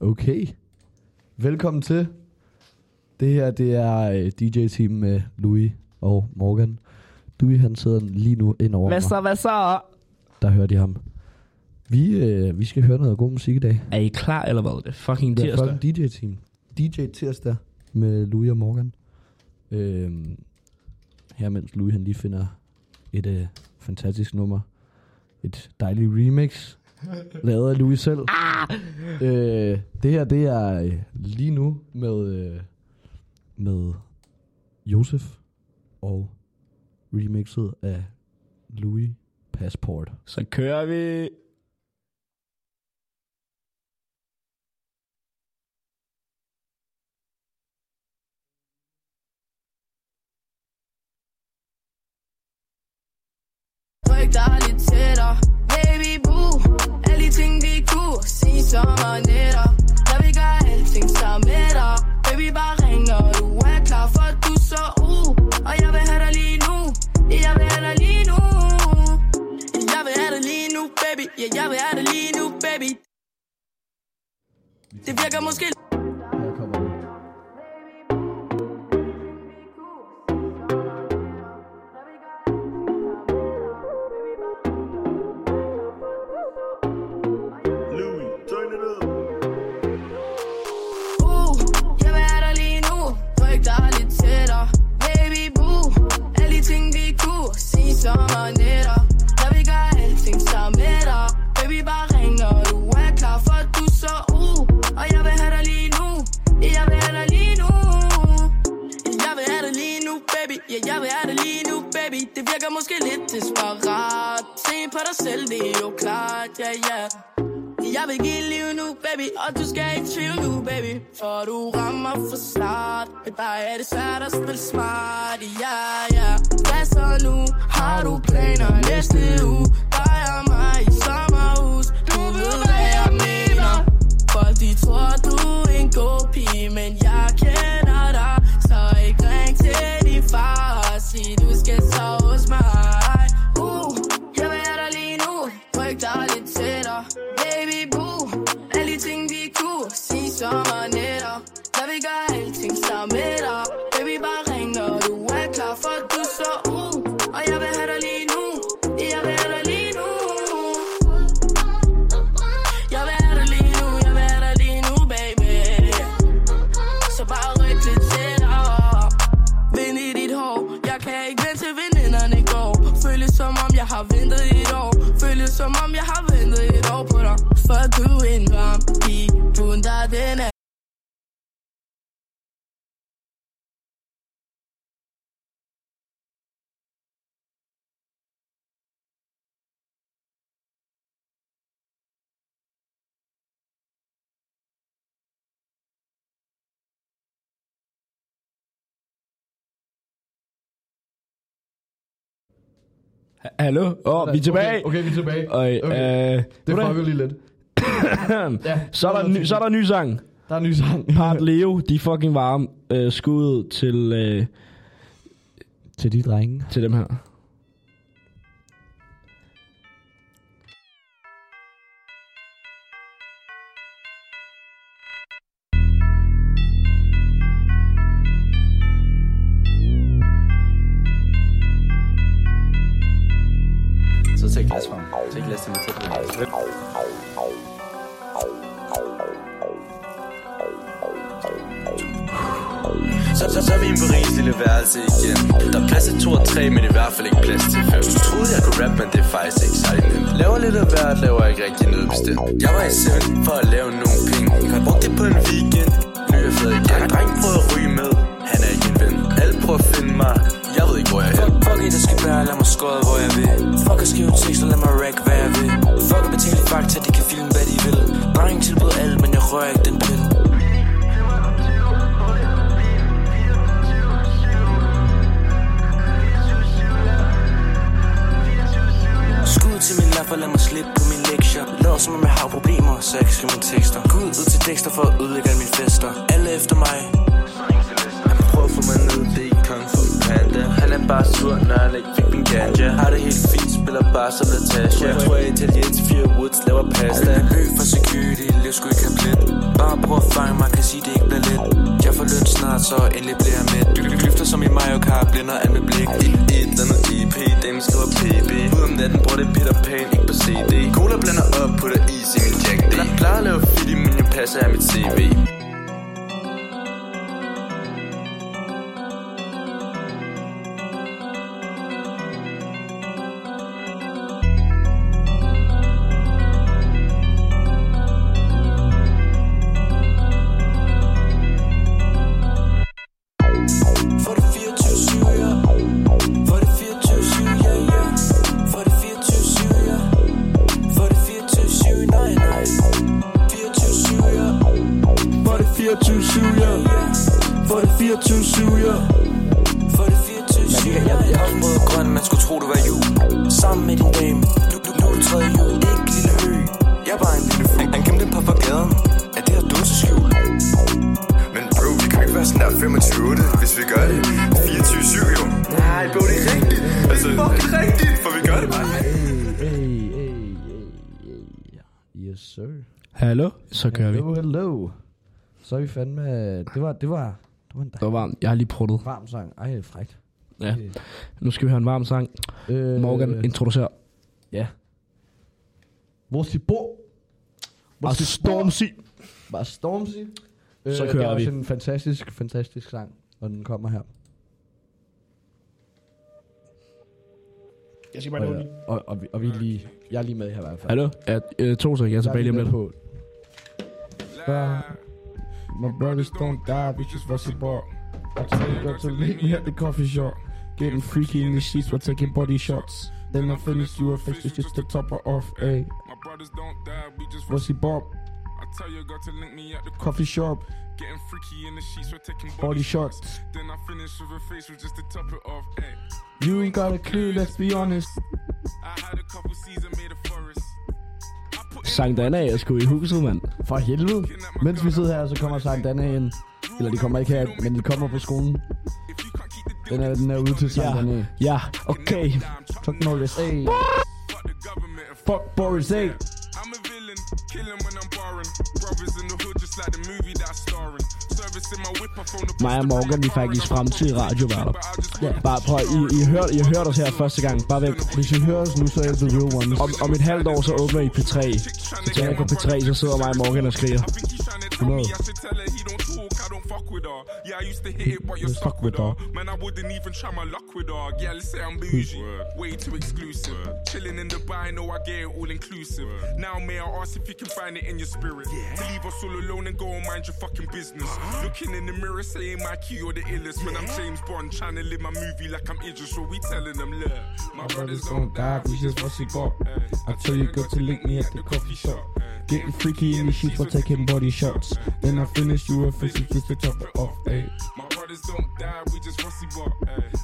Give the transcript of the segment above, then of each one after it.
Okay. Velkommen til. Det her, det er øh, DJ-team med Louis og Morgan. Louis, han sidder lige nu ind over Hvad så, hvad så? Der hørte jeg ham. Vi, øh, vi skal høre noget god musik i dag. Er I klar, eller hvad? Det er fucking Det er tirsdag. DJ-team. DJ tirsdag med Louis og Morgan. Øhm, her mens Louis han lige finder et øh, fantastisk nummer. Et dejligt remix. Lavet af Louis selv. Ah! Øh, det her, det er øh, lige nu med, øh, med Josef og remixet af Louis Passport. Så kører vi. Ryk dig lidt tættere vi kunne Sige sommer nætter Jeg vi gør alting sammen med dig Baby bare ring når du er klar For du er så uh Og jeg vil have dig lige nu Jeg vil have dig lige nu Jeg vil have dig lige nu baby. Ja jeg vil have dig lige nu baby. Det virker måske Sige Jeg vil gøre alting sammen med dig. Baby bare ring når du er klar For du så uh Og jeg vil have dig lige nu. Jeg vil have dig lige nu. Jeg vil have dig lige nu baby. Ja jeg vil have dig lige nu baby. Det virker måske lidt desperat. Se på dig selv det er jo klart. Ja ja jeg vil give liv nu, baby, og du skal ikke tvivl nu, baby. For du rammer for start, Men bare er det svært at spille smart, ja, ja. Hvad så nu? Har du planer? Næste uge? Dig og mig i sommerhus. Du ved, hvad jeg mener. Folk de tror, du er en god pige Men jeg Hallo? Åh, oh, vi er tilbage. Okay, okay vi er tilbage. Og, Okay. øh, Det hvordan- fucker lige lidt. ja, så, er der en ny, så er der en ny sang. Der er en ny sang. Part Leo, de er fucking varme. Øh, skud til, øh, Til de drenge. til dem her. På. Så, så, så er vi inde på Ries lille værelse igen. Der er plads til to og tre, men i hvert fald ikke plads til fem. Du troede jeg kunne rap, men det er faktisk ikke særlig nemt. Laver lidt af hvert, laver ikke rigtig noget bestemt. Jeg var i Seven for at lave nogle penge. Har brugt det på en weekend, nu er jeg fed igen. Dreng prøver at ryge med, han er ikke en ven. Alle prøver at finde mig, jeg ved ikke hvor jeg er hen Fuck it, der skal være, lad mig skåde, hvor jeg vil. Fuck at skrive tekster, lad mig rack, fakta, de kan filme, hvad de vil. Dreng tilbød alt, men jeg rører ikke den pille Skud til min lap og lad mig slippe på min lektier. Lad som om jeg har problemer, så jeg kan skrive mine tekster. Gud ud til tekster for at ødelægge alle mine fester. Alle efter mig. Han prøver at få mig ned, det er ikke Kung Fu Panda Han er bare sur, når han ikke fik min ganja. Har det helt fint, spiller bare som Natasha Jeg tror jeg italiensk, fire woods, laver pasta. Jeg løb for security, liv skulle ikke have lidt Bare prøv at fange mig, kan sige det ikke bliver let. Jeg får løn snart, så endelig bliver jeg mæt Du kløfter som i Mario Kart, blinder alt med blik. Et, et eller andet EP, dem skriver PB Ud om natten, bruger det Peter Pan, ikke på CD Cola blander op, putter is i min Jack D. Plejer at lave film, men jeg passer af mit CV 8, hvis vi gør det. 24-7 jo. Nej, bro, det er rigtigt. Altså, det er fucking rigtigt, for vi gør det bare. Hey, hey, hey, yes, sir. Hallo, så kører hello, vi. Hello, Så er vi fandme... Det var, det var, det var en dejlig. Det var varmt. Jeg har lige pruttet. Varm sang. Ej, det er frækt. Ja. Nu skal vi høre en varm sang. Øh, Morgan øh. introducerer. Ja. Hvor de bor? Hvor de Stormzy. Var Stormzy? Øh, Så det kører er vi. også en fantastisk, fantastisk sang, og den kommer her. Jeg skal Og, og, og, vi, og vi er lige, jeg er lige med her i hvert fald. Hallo? Ja, øh, to sekunder. Jeg er Jeg tilbage lige om med lidt. på. My brothers don't die, we just was bought. I tell you got to meet me at the coffee shop. Getting freaky in the sheets, we're taking body shots. Then I finish you a face is just to top her off, ayy. My brothers don't die, we just What's he tell your girl to link me at the Coffee shop, Getting freaky in the sheets, we're taking body shots. Then I finish with a face with just to top it off. Hey, You ain't got a clue, let's be honest. I had a couple seasons made a forest. I put in Sang den af, jeg skulle i huset, mand. For helvede. Mens vi sidder her, så kommer Sankt Anna ind. Eller de kommer ikke her, men de kommer på skolen. if you can't keep the Den er, den er ude til Sankt Ja, Anna. ja, okay. Fuck Norris, hey. fuck the government and Fuck Boris, a Killing when I'm barring. Brothers in the hood just like the movie that I'm Mig og Morgan, vi faktisk fremtidige radioværter. Ja. Bare prøv, I, I, hør, I hørte os her første gang. Bare vent. Hvis I hører os nu, så er det The Real Ones. Om, om et halvt år, så åbner I P3. Så tager jeg på P3, så sidder mig og Morgan og skriger. 100. Don't talk, I don't fuck with her. Yeah, I used to hit it, but you're stuck with her. Man, I wouldn't even try my luck with her. Yeah, let's say I'm bougie, way too exclusive. Chilling in Dubai, know I get it all inclusive. Now, may I ask if you can find it in your spirit to leave us all alone and go and mind your fucking business. Uh-huh. Looking in the mirror, saying my key or the illest. When I'm James Bond, trying to live my movie like I'm Idris, so we telling them, look, my brothers don't die, we just what's it got. I tell you, go to link me at the coffee shop. Getting freaky in the sheets for taking body shots. Then I finish you a face just to top it off, hey. My brothers don't die, we just rusty bop.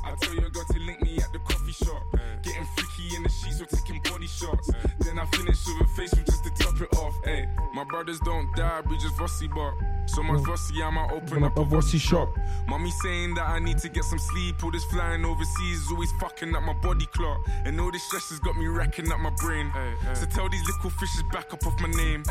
I tell your girl to link me at the coffee shop. Getting freaky in the sheets, we're taking body shots. Then I finish with a face with just to top it off. Hey, my brothers don't die, we just rusty bop. So much rusty, I might open up a What's shop? Mommy saying that I need to get some sleep. All this flying overseas is always fucking up my body clock. And all this stress has got me wrecking up my brain. So tell these little fishes back up off my name.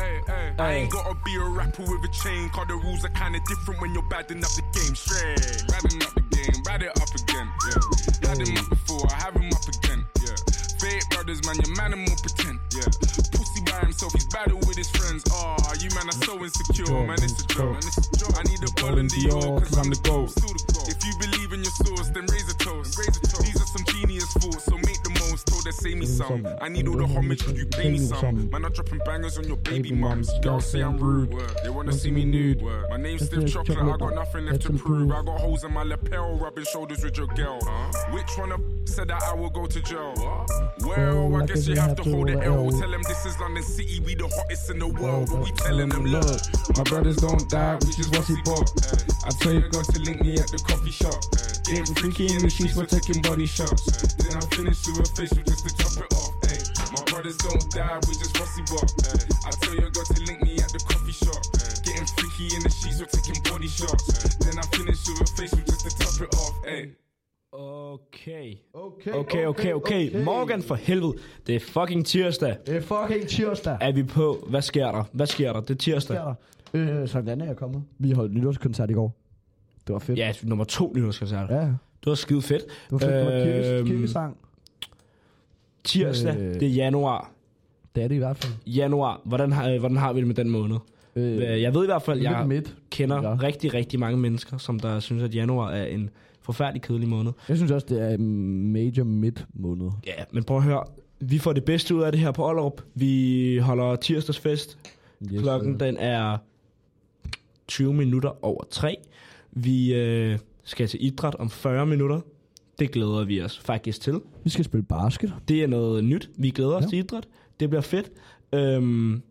I ain't gotta be a rapper with a chain. Cause the rules are kinda different when you're badding up the game. Straight. Badding up the game, bad it up again. Yeah. Had him up before, I have him up again. Yeah. Fake brothers, man, your man and more pretend. Yeah. Pussy by himself, he's battle with his friends. Ah, you man are so insecure, man. It's a joke, man. It's a joke. I need a ball in Dior, cause I'm the goat. If you believe in your source, then raise a toast. These are some genius thoughts, so make the most. Told her, say me some. I need all the homage, could you pay me some? Man, I'm dropping bangers on your baby mums. Girls say I'm rude. They wanna see me nude. My name's Stiff Chocolate, I got nothing left to prove. I got holes in my lapel, rubbing shoulders with your girl. Which one of said that I will go to jail? Well, I guess you have to hold the L. Tell them this is London City, we the hottest in the world. But we telling them, look, My brothers don't die, we just what's it bop? I tell you, go to link me at the coffee shop. Getting freaky in the sheets, we're taking body shots. Then I finish with a face with just to top it off. Ay, my brothers don't die, we just rusty bop. I tell your girl to link me at the coffee shop. Getting freaky in the sheets, we're taking body shots. Then I finish with a face with just to top it off. Ay. Okay. Okay, Okay, okay, okay. Morgan for helvede. Det er fucking tirsdag. Det er fucking tirsdag. Er vi på? Hvad sker der? Hvad sker der? Det er tirsdag. sker der? Øh, Sankt Anna er kommet. Vi holdt nytårskoncert i går. Det var fedt. Ja, nummer to nytårskoncert. Ja, Det var skide fedt. det var fedt. Det var kirkes, Øhm, kirkesang. Tirsdag, Øh. det er januar. Det er det i hvert fald. Januar, hvordan har, øh, hvordan har vi det med den måned? Øh, Øh, Jeg ved i hvert fald, jeg midt. kender Ja. rigtig, rigtig mange mennesker, som der synes, at januar er en forfærdelig kedelig måned. Jeg synes også, det er en major midt måned. Ja, men prøv at høre. Vi får det bedste ud af det her på Ollerup. Vi holder tirsdagsfest. Yes, Klokken den er 20 minutter over 3. Vi øh, skal til idræt om 40 minutter. Det glæder vi os faktisk til. Vi skal spille basket. Det er noget nyt. Vi glæder os Ja. til idræt. Det bliver fedt. Øhm,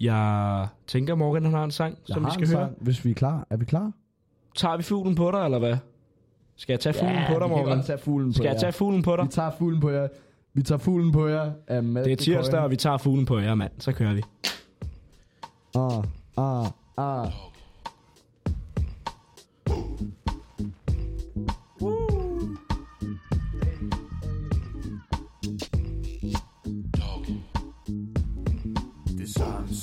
jeg tænker, Morgan han har en sang, Jeg som vi skal høre. sang, Hvis vi er klar. Er vi klar? Tager vi fuglen på dig, eller hvad? Skal jeg tage fuglen på dig, Morgan? tage fuglen på Skal jeg jer. tage fuglen på dig? Vi tager fuglen på jer. Vi tager fuglen på jer Mads Det er tirsdag, og vi tager fuglen på jer, mand. Så kører vi. Ah, ah, ah.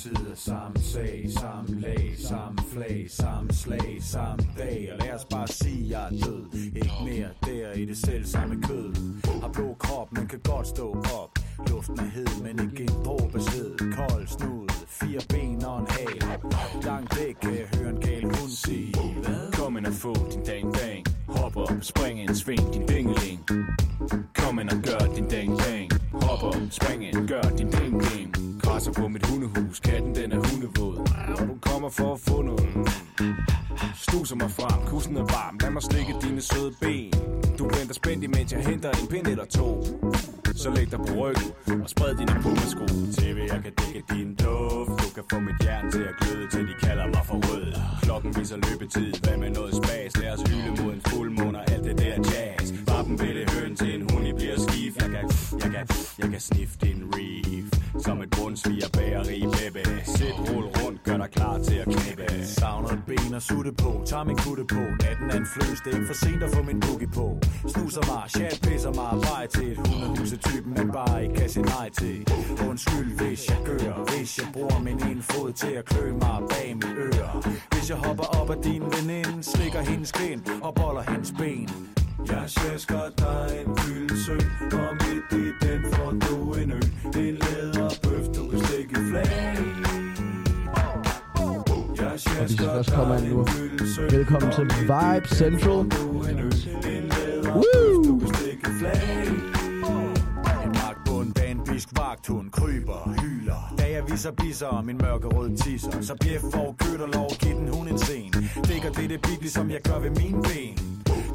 Side, samme sag, samme lag, samme flag, samme slag, samme dag. Og lad os bare sige, jeg er død. Ikke mere der i det selv samme kød. Har blå krop, man kan godt stå op. Luften er hed, men ikke en dråbe sved Kold snud, fire ben og en hal. Langt væk kan jeg høre en gal hund sige Kom ind og få din dang dang. Hop op, spring ind, sving din dingeling Kom ind og gør din dang dang. Hop op, spring ind, gør din ding ding Krasser på mit hundehus, katten den er hundevåd. Og du kommer for at få noget. Snuser mig frem, kussen er varm. Lad mig slikke dine søde ben. Du venter spændt imens jeg henter en pind eller to. Så læg dig på ryggen og spred dine pummesko TV, jeg kan dække din duft. Du kan få mit jern til at gløde Til de kalder mig for rød. Klokken viser løbetid, hvad med noget spas? Lad os hylde mod en fuldmåne og alt det der jazz. Vappen vil det høn til en hund, I bliver skif. Jeg kan, jeg kan, jeg kan sniffe din reef. Som et bundsviger bageri, baby Sæt, rul rundt, gør dig klar til at knæppe Savner et ben og sutte på, tager min kutte på. Natten er en fløs, det er ikke for sent at få min boogie på. Snuser mig, chat pisser mig. Vej til et hundehusetypen, man bare ikke kan sige nej til. Undskyld, hvis jeg gør Hvis jeg bruger min ene fod til at klø mig bag mit øre Hvis jeg hopper op af din veninde Slikker hendes kind og boller hendes ben. Jeg sjasker dig en fyldsø Og midt i den får du en ø En læderbøf, du kan stikke flag. Og vi skal først komme ind nu. Velkommen til Vibe Central. Woo! Vagthund kryber, hyler. Da jeg viser bisser om min mørkerød tisser Så bjef og lov, giv den hun en scene Dækker det det big, ligesom jeg gør ved mine ben.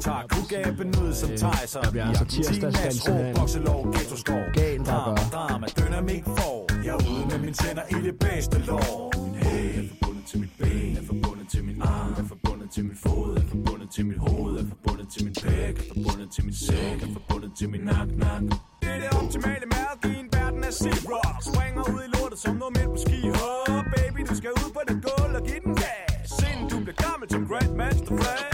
Tager kugaben ud som tejser Der bliver altså tirsdagsdansen herinde. bokselov, ghetto skov. Gal, der gør. drama, dynamik for Jeg er ude med mine tænder i det bedste lår. Min hæl er forbundet til mit ben Er forbundet til min arm Er forbundet til min fod Er forbundet til mit hoved Er forbundet til min pæk Er forbundet til min sæk Er forbundet til min nak, nak. Det er det optimale mad, din rock Springer ud i lortet som noget midt på ski. Hop, baby, du skal ud på det gulv og give den gas. Sind du bliver gammel som Grandmaster Flash.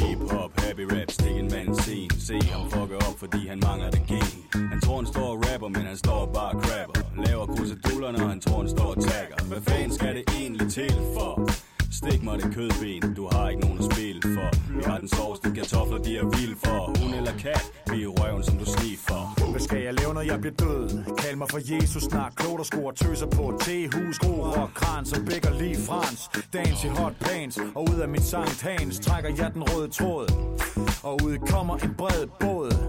Hip-hop, happy rap, stik en mand scene. Se ham fucke op, fordi han mangler det gen. Han tror han står og rapper, men han står bare crapper. Laver kruseduller, når han tror han står og tagger. Hvad fanden skal det egentlig til for? Stik mig det kødben, du har ikke nogen at spille for. Vi har den sovs, de kartofler, de er vild for. Hun kat, røven, som du sniffer Hvad skal jeg lave, når jeg bliver død? Kald mig for Jesus snart, klog og skruer tøser på T-hus, skruer og kran, som bækker lige frans. Dans i hot pants, og ud af min Sankt Hans Trækker jeg den røde tråd. Og ud kommer en bred båd.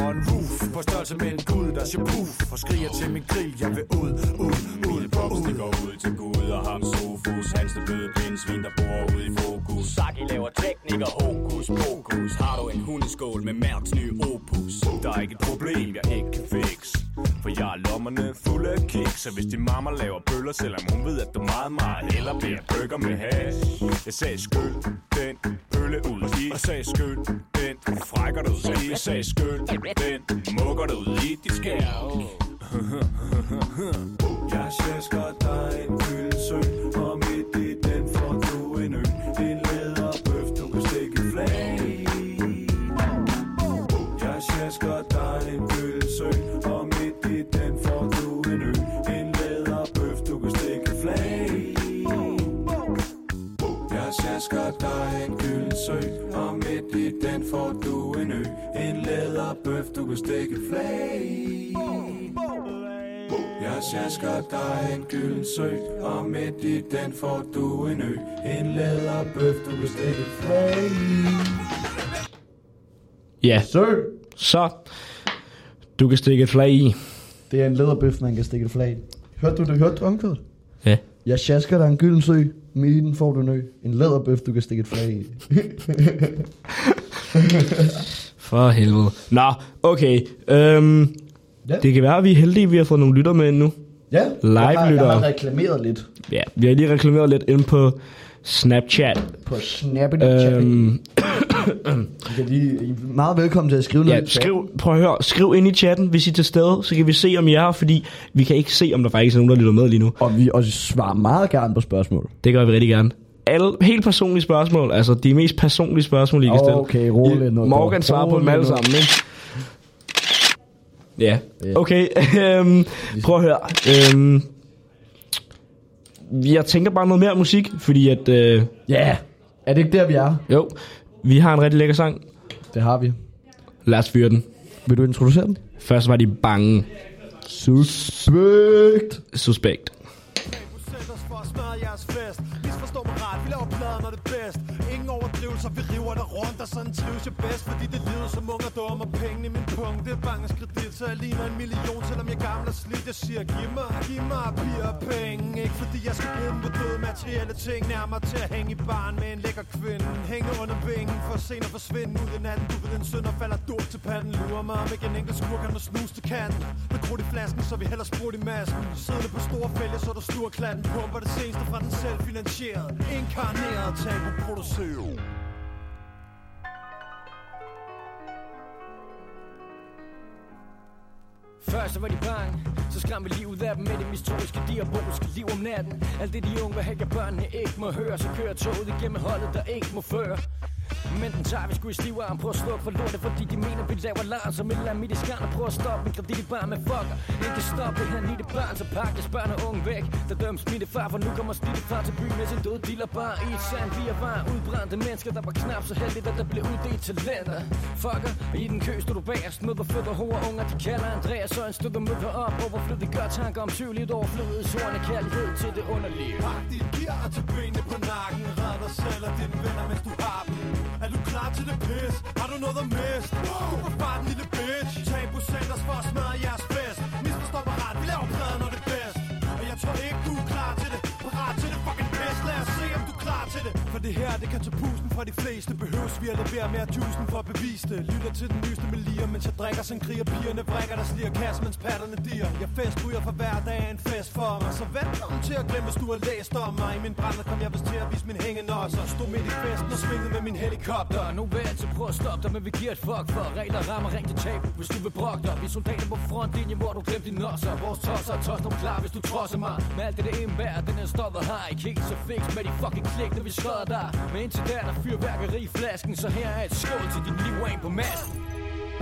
Og en roof på størrelse med en gud, der siger puff Og skriger til min grill, jeg vil ud, ud, ud, Pops, det ud går ud til Gud og ham Sofus Hans det bløde pindsvin, der bor ude i fokus. Saki laver teknik og hokus pokus. Har du en hundeskål med Mærks nye opus? Der er ikke et problem, jeg ikke kan fix For jeg er lommerne fulde af kiks. Så hvis din mamma laver bøller, selvom hun ved, at du meget, meget Eller bliver burger med hash. Jeg sagde skyld den bølle ud i. Og sagde skyld den frækker du ud i. Og sagde skyld den mukker du ud i dit skær. Jeg sjasker dig en fyldsø Og midt sjasker dig en gyldsø Og midt i den får du en ø En læderbøf, du kan stikke i flag Jeg sjasker dig en gylden sø, og midt i den får du en ø. En læderbøf, du kan stikke flag i. Ja, Sir, så du kan stikke et flag i. det er en læderbøf, man kan stikke et flag i. Hørte du det? Hørte du omkvædet? Ja. Jeg sjasker dig en gylden i den får du en ø. En læderbøf, du kan stikke et flag i. For helvede. Nå, okay. Øhm, Ja. Det kan være, at vi er heldige, at vi har fået nogle lytter med nu. Ja, jeg har, jeg har reklameret lidt Ja, vi har lige reklameret lidt ind på Snapchat. på Snappity øhm. I kan lige, I er meget velkommen til at skrive ja, noget. chatten. skriv, prøv at høre, skriv ind i chatten, hvis I er til stede, så kan vi se, om I er her, fordi vi kan ikke se, om der faktisk er nogen, der lytter med lige nu. Og vi og svarer meget gerne på spørgsmål. Det gør vi rigtig gerne. Alle helt personlige spørgsmål, altså de mest personlige spørgsmål, I kan stille. Okay, rolig nu. Morgan svarer på dem alle sammen, ikke? Ja, Ja. okay. øhm, prøv at høre. Øhm, jeg tænker bare noget mere musik, fordi at... Øh, Ja, er det ikke der, vi er? jo, vi har en rigtig lækker sang. Det har vi. Lad os fyre den. Vil du introducere den? Først var de bange. Suspect. Suspekt. Der rundt Og sådan trives jeg bedst, fordi det lyder som ung og dum Og pengene i min punkt, det er kredit Så jeg ligner en million, selvom jeg er gammel og slidt. Jeg siger, giv mig, giv mig piger og penge Ikke fordi jeg skal bruge dem på døde materielle ting. Nærmere til at hænge i barn med en lækker kvinde. Hænge under vingen for senere forsvinde ud i natten. Du ved, en søn og falder dur til panden. Lurer mig om ikke en enkelt skur kan nå snus til kanten. Med krudt i flasken, så vi hælder sprudt i masken. Siddende på store fælge, så du stuer klatten. Pumper det seneste fra den selvfinansierede Inkarneret tabu produceret Først så var de bange, så skræmte vi livet af dem med det mistoriske diaboliske liv om natten. Alt det de unge vil have, at børnene ikke må høre, så kører toget igennem holdet, der ikke må føre. Men den tager vi sgu i stiv arm. Prøv at slukke for lortet, fordi de mener vi laver larm Som et eller andet midt i skarn og prøv at stoppe En kredit i bar med fucker Ikke stoppe det her lille barn Så pak jeres børn og unge væk. Der døms mine far For nu kommer smitte far til byen Med sin døde dealer bare I et sand. Vi er var Udbrændte mennesker Der var knap så heldigt At der blev uddelt talenter. Fucker Og i den kø stod du bagerst. Med på fødder hover unger De kalder Andreas Og en støtter møder op Overflødig gør tanker om sygeligt overflødet Sorne kærlighed til det underlige. Pak dit gear til benene på nakken. Red dig selv og dine venner, mens du har dem Er til det pis? Har du noget at miste? Gå på farten, lille bitch Tag på centers for at smadre jeres fest Misforstår mig det her, det kan tage pusten fra de fleste. Behøves vi at levere mere tusind for at bevise det? Lytter til den nyeste melier Mens jeg drikker Sådan kriger Pigerne brækker der sliger kasse, mens patterne dir Jeg fest ryger for hver dag en fest for mig. Så velkommen til at glemme, hvis du har læst om mig. I min brænder kom jeg vist til at vise min hængenosser Stod midt i festen og svingede med min helikopter. Nu vil jeg altid prøve at stoppe dig, men vi giver et fuck for. Regler rammer rent til tabu, hvis du vil brokke dig. Vi soldater på frontlinjen, hvor du glemte din nosser Vores tosser er tosser, klar, hvis du trodser mig. Med alt det, det indbærer, den er stoppet har Ikke helt så fix med de fucking klik, når vi skrædder dig Men indtil der er der fyrværkeri i flasken Så her er et skål til din liv af på masken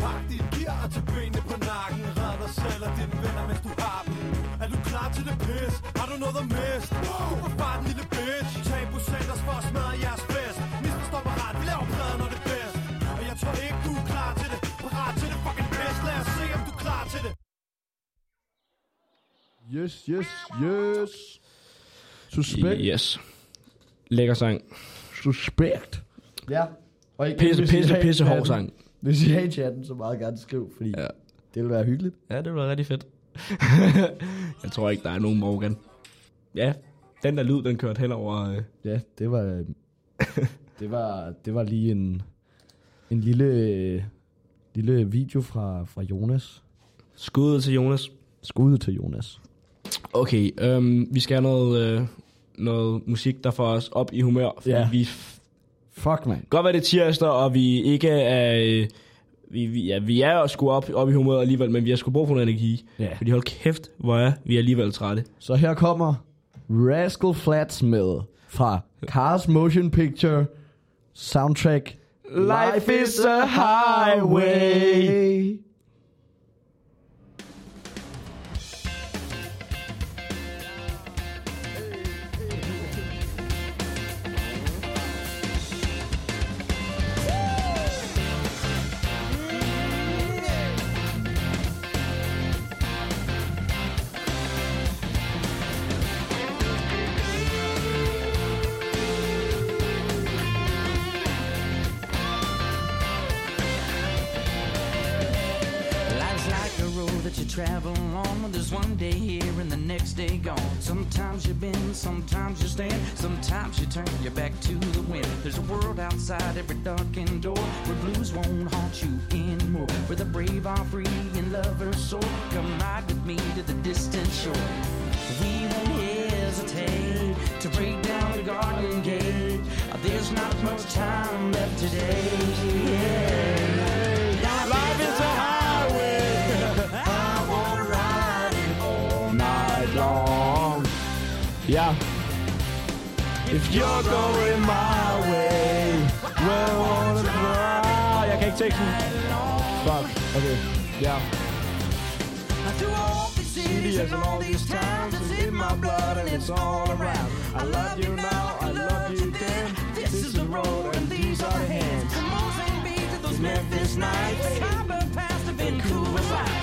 Pak dit gear og til benene på nakken Red dig selv og dine venner, mens du har dem Er du klar til det pis? Har du noget at miste? Gå på farten, lille bitch Tag på centers for at smadre jeres fest Misforstår mig ret, vi laver plader, når det er bedst Og jeg tror ikke, du er klar til det Parat til det fucking pis Lad os se, om du er klar til det Yes, yes, yes. Suspect. Yes. Lækker sang. Suspect. Ja. Og igen, Pisse, pisse, pisse hård sang. Hvis I har i chatten, så meget gerne skriv, fordi Ja. det vil være hyggeligt. Ja, det bliver rigtig fedt. jeg tror ikke, der er nogen Morgan. Ja, den der lyd, den kørte hen over... Øh, Ja, det var, øh, det var, det var lige en, en lille, øh, lille video fra, fra Jonas. skuddet til Jonas. Skud til Jonas. Okay, øhm, vi skal have noget, øh, noget musik, der får os op i humør. Fordi Ja. vi Fuck, man. godt være det tirsdag, og vi ikke er... Øh, vi, vi, ja, vi er sgu op, op i humøret alligevel, men vi har sgu brug for noget energi. Ja. Fordi hold kæft, hvor er vi alligevel trætte. Så her kommer Rascal Flats med fra Cars Motion Picture soundtrack Life is a highway. One day here and the next day gone. Sometimes you bend, sometimes you stand, sometimes you turn your back to the wind. There's a world outside every darkened door where blues won't haunt you anymore. Where the brave are free and lovers soar. Come ride with me to the distant shore. We won't hesitate to break down the garden gate. There's not much time left today. Yeah. If you're going my way, well, wanna fly. Jeg kan ikke teksten. Fuck. Okay. Ja. Through all these cities and all these towns, it's in my blood and it's all around. I love you now, I love you then. This is the road and these are the hands. From Mozambique to those Memphis nights, Cabo past the Vancouver lights. And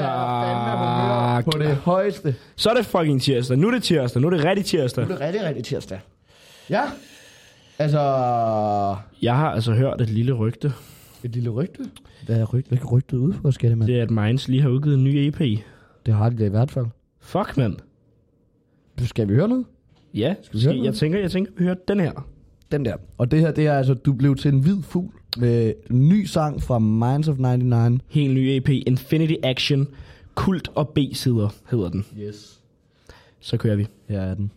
Ja, er tak. på det højeste. Så er det fucking tirsdag. Nu er det tirsdag. Nu er det rigtig tirsdag. Nu er det rigtig, rigtig tirsdag. Ja. Altså... Jeg har altså hørt et lille rygte. Et lille rygte? Hvad er rygte? Hvad kan rygtet ud for, skattemand? Det er, at Minds lige har udgivet en ny EP. Det har de da i hvert fald. Fuck, mand. Skal vi høre noget? Ja, Skal vi høre skal, jeg noget? tænker, jeg tænker, vi hører den her. Den der. Og det her, det er altså, du blev til en hvid fugl med ny sang fra Minds of 99. Helt ny EP, Infinity Action, Kult og B-sider hedder den. Yes. Så kører vi. Her er den.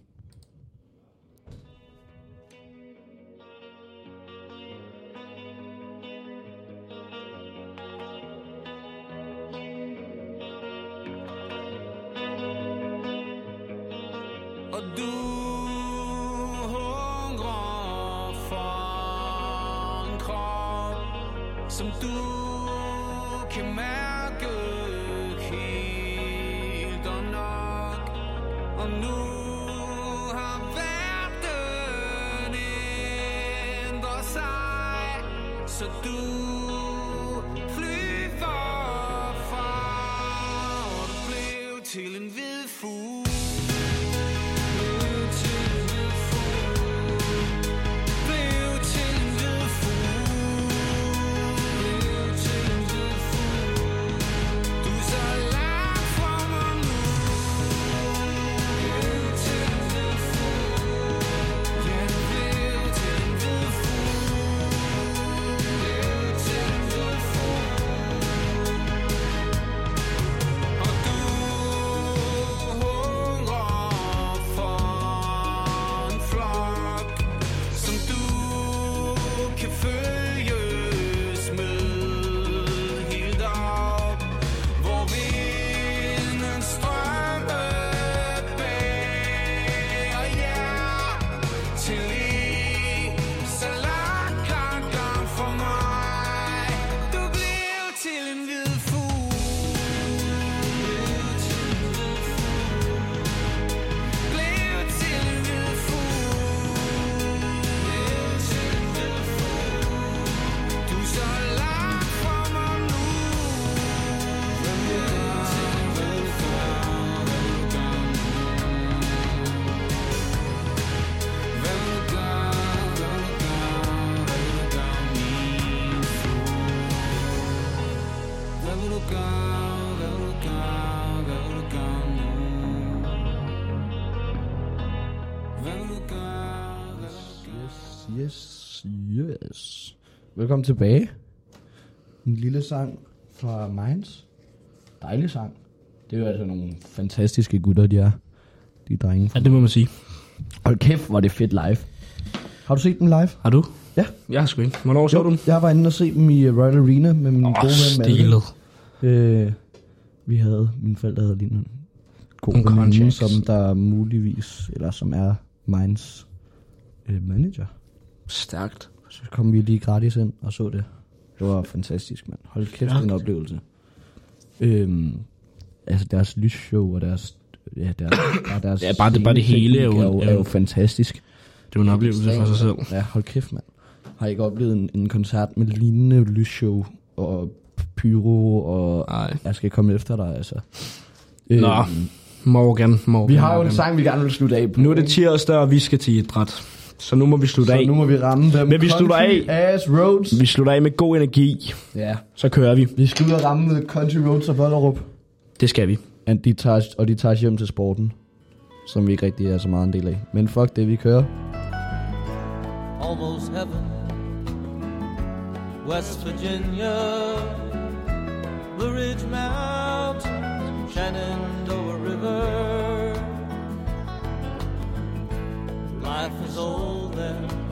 Velkommen tilbage. En lille sang fra Minds. Dejlig sang. Det er jo altså nogle fantastiske gutter, de er. De drenge. Ja, det må man sige. Hold kæft, hvor er det fedt live. Har du set dem live? Har du? Ja. Jeg har sgu ikke. Hvornår så du dem? Jeg var inde og se dem i uh, Royal Arena med min Åh, gode ven Malte. Øh, vi havde, mine forældre havde lige en god veninde, som der muligvis, eller som er Minds øh, manager. Stærkt. Så kom vi lige gratis ind og så det. Det var fantastisk, mand. Hold kæft, Stærkt. en oplevelse. Øhm, altså deres lysshow og deres... Ja, deres, bare deres Ja, bare det- bare det hele er jo- er jo, er jo- fantastisk. Det jo en oplevelse for sig selv. Ja, hold kæft, mand. Har I ikke oplevet en, en koncert med lignende lysshow og pyro og... Nej. Jeg skal komme efter dig, altså. Nå, Morgan, Morgan. Vi har jo en Morgan. sang, vi gerne vil slutte af på. Nu er det tirsdag, og vi skal til idræt. Så nu må vi slutte Så af. nu må vi ramme dem. Men vi slutter af. Ass Roads. Vi slutter af med god energi. Ja. Så kører vi. Vi skal ud og ramme Country Roads og Vollerup. Det skal vi. And de tager, og de tager hjem til sporten, som vi ikke rigtig er så meget en del af. Men fuck det, vi kører. almost heaven. West Virginia, Blue Ridge Mountains, Shenandoah River. Life is older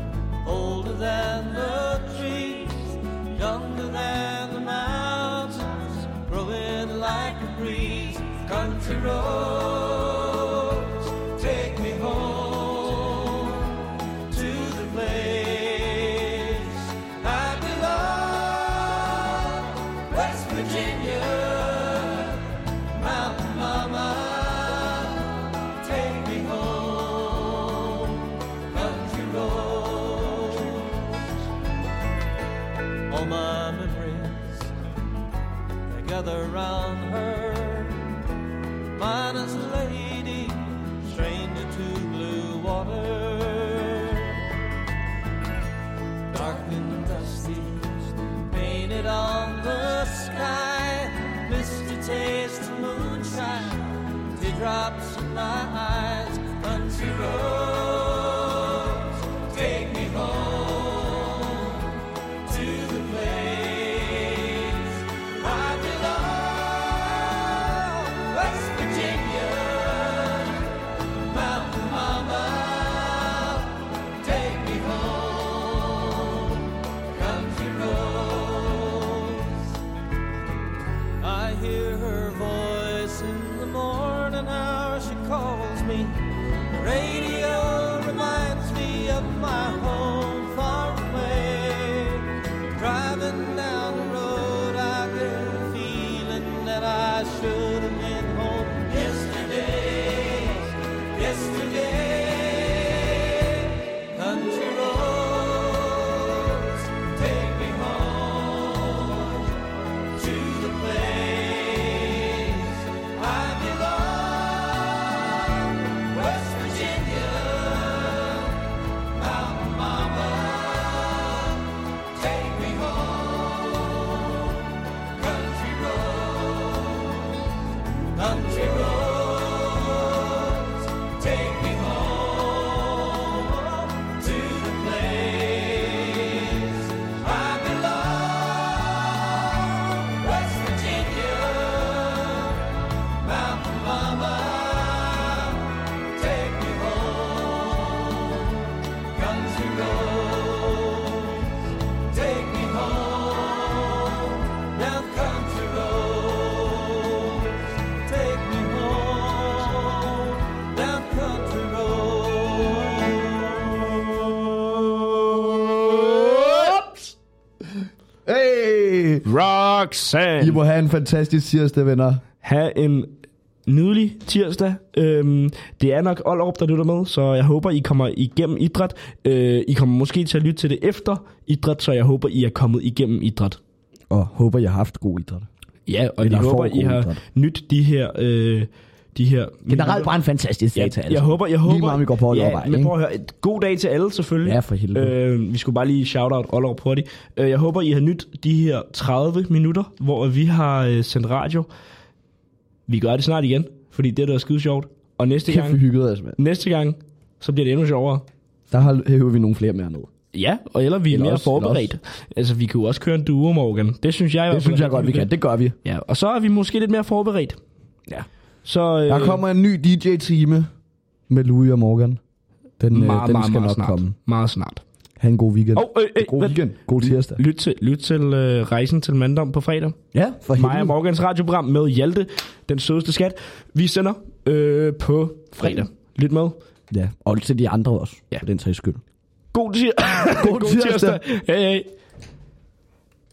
Roxanne! I må have en fantastisk tirsdag, venner. Ha' en nydelig tirsdag. Øhm, det er nok Ollerup, der lytter med, så jeg håber, I kommer igennem idræt. Øh, I kommer måske til at lytte til det efter idræt, så jeg håber, I er kommet igennem idræt. Og håber, jeg har haft god idræt. Ja, og Eller jeg håber, I har nyt de her... Øh, de her Generelt bare en fantastisk dag ja, til alle. Jeg håber, jeg håber... Lige meget, vi går på Ja, vej, men prøv at høre. God dag til alle, selvfølgelig. Ja, for helvede. Øh, vi skulle bare lige shout-out Ollerup hurtigt. Øh, jeg håber, I har nyt de her 30 minutter, hvor vi har øh, sendt radio. Vi gør det snart igen, fordi det er da skide sjovt. Og næste Kæft, gang, hyggede mand. næste gang, så bliver det endnu sjovere. Der har hæver vi nogle flere mere ned. Ja, og eller vi er Eller mere også- forberedt. Altså, vi kan jo også køre en duo, Morgan. Det synes jeg Det synes er jeg godt, vi kan. Det gør vi. Ja, og så er vi måske lidt mere forberedt. Ja. Så, øh, Der kommer en ny DJ-time med Louis og Morgan. Den, øh, meget, den meget, skal meget nok snart. komme. Meget snart. Ha' en god weekend. Oh, øh, øh, god weekend. God tirsdag. Lyt til, lyt til øh, Rejsen til Mandom på fredag. Ja, for helvede. Morgans radioprogram med Hjalte, den sødeste skat. Vi sender øh, på fredag. Lyt med. Ja, og til de andre også, ja. for den sags skyld. God, tir- God tirsdag. Hej, hej.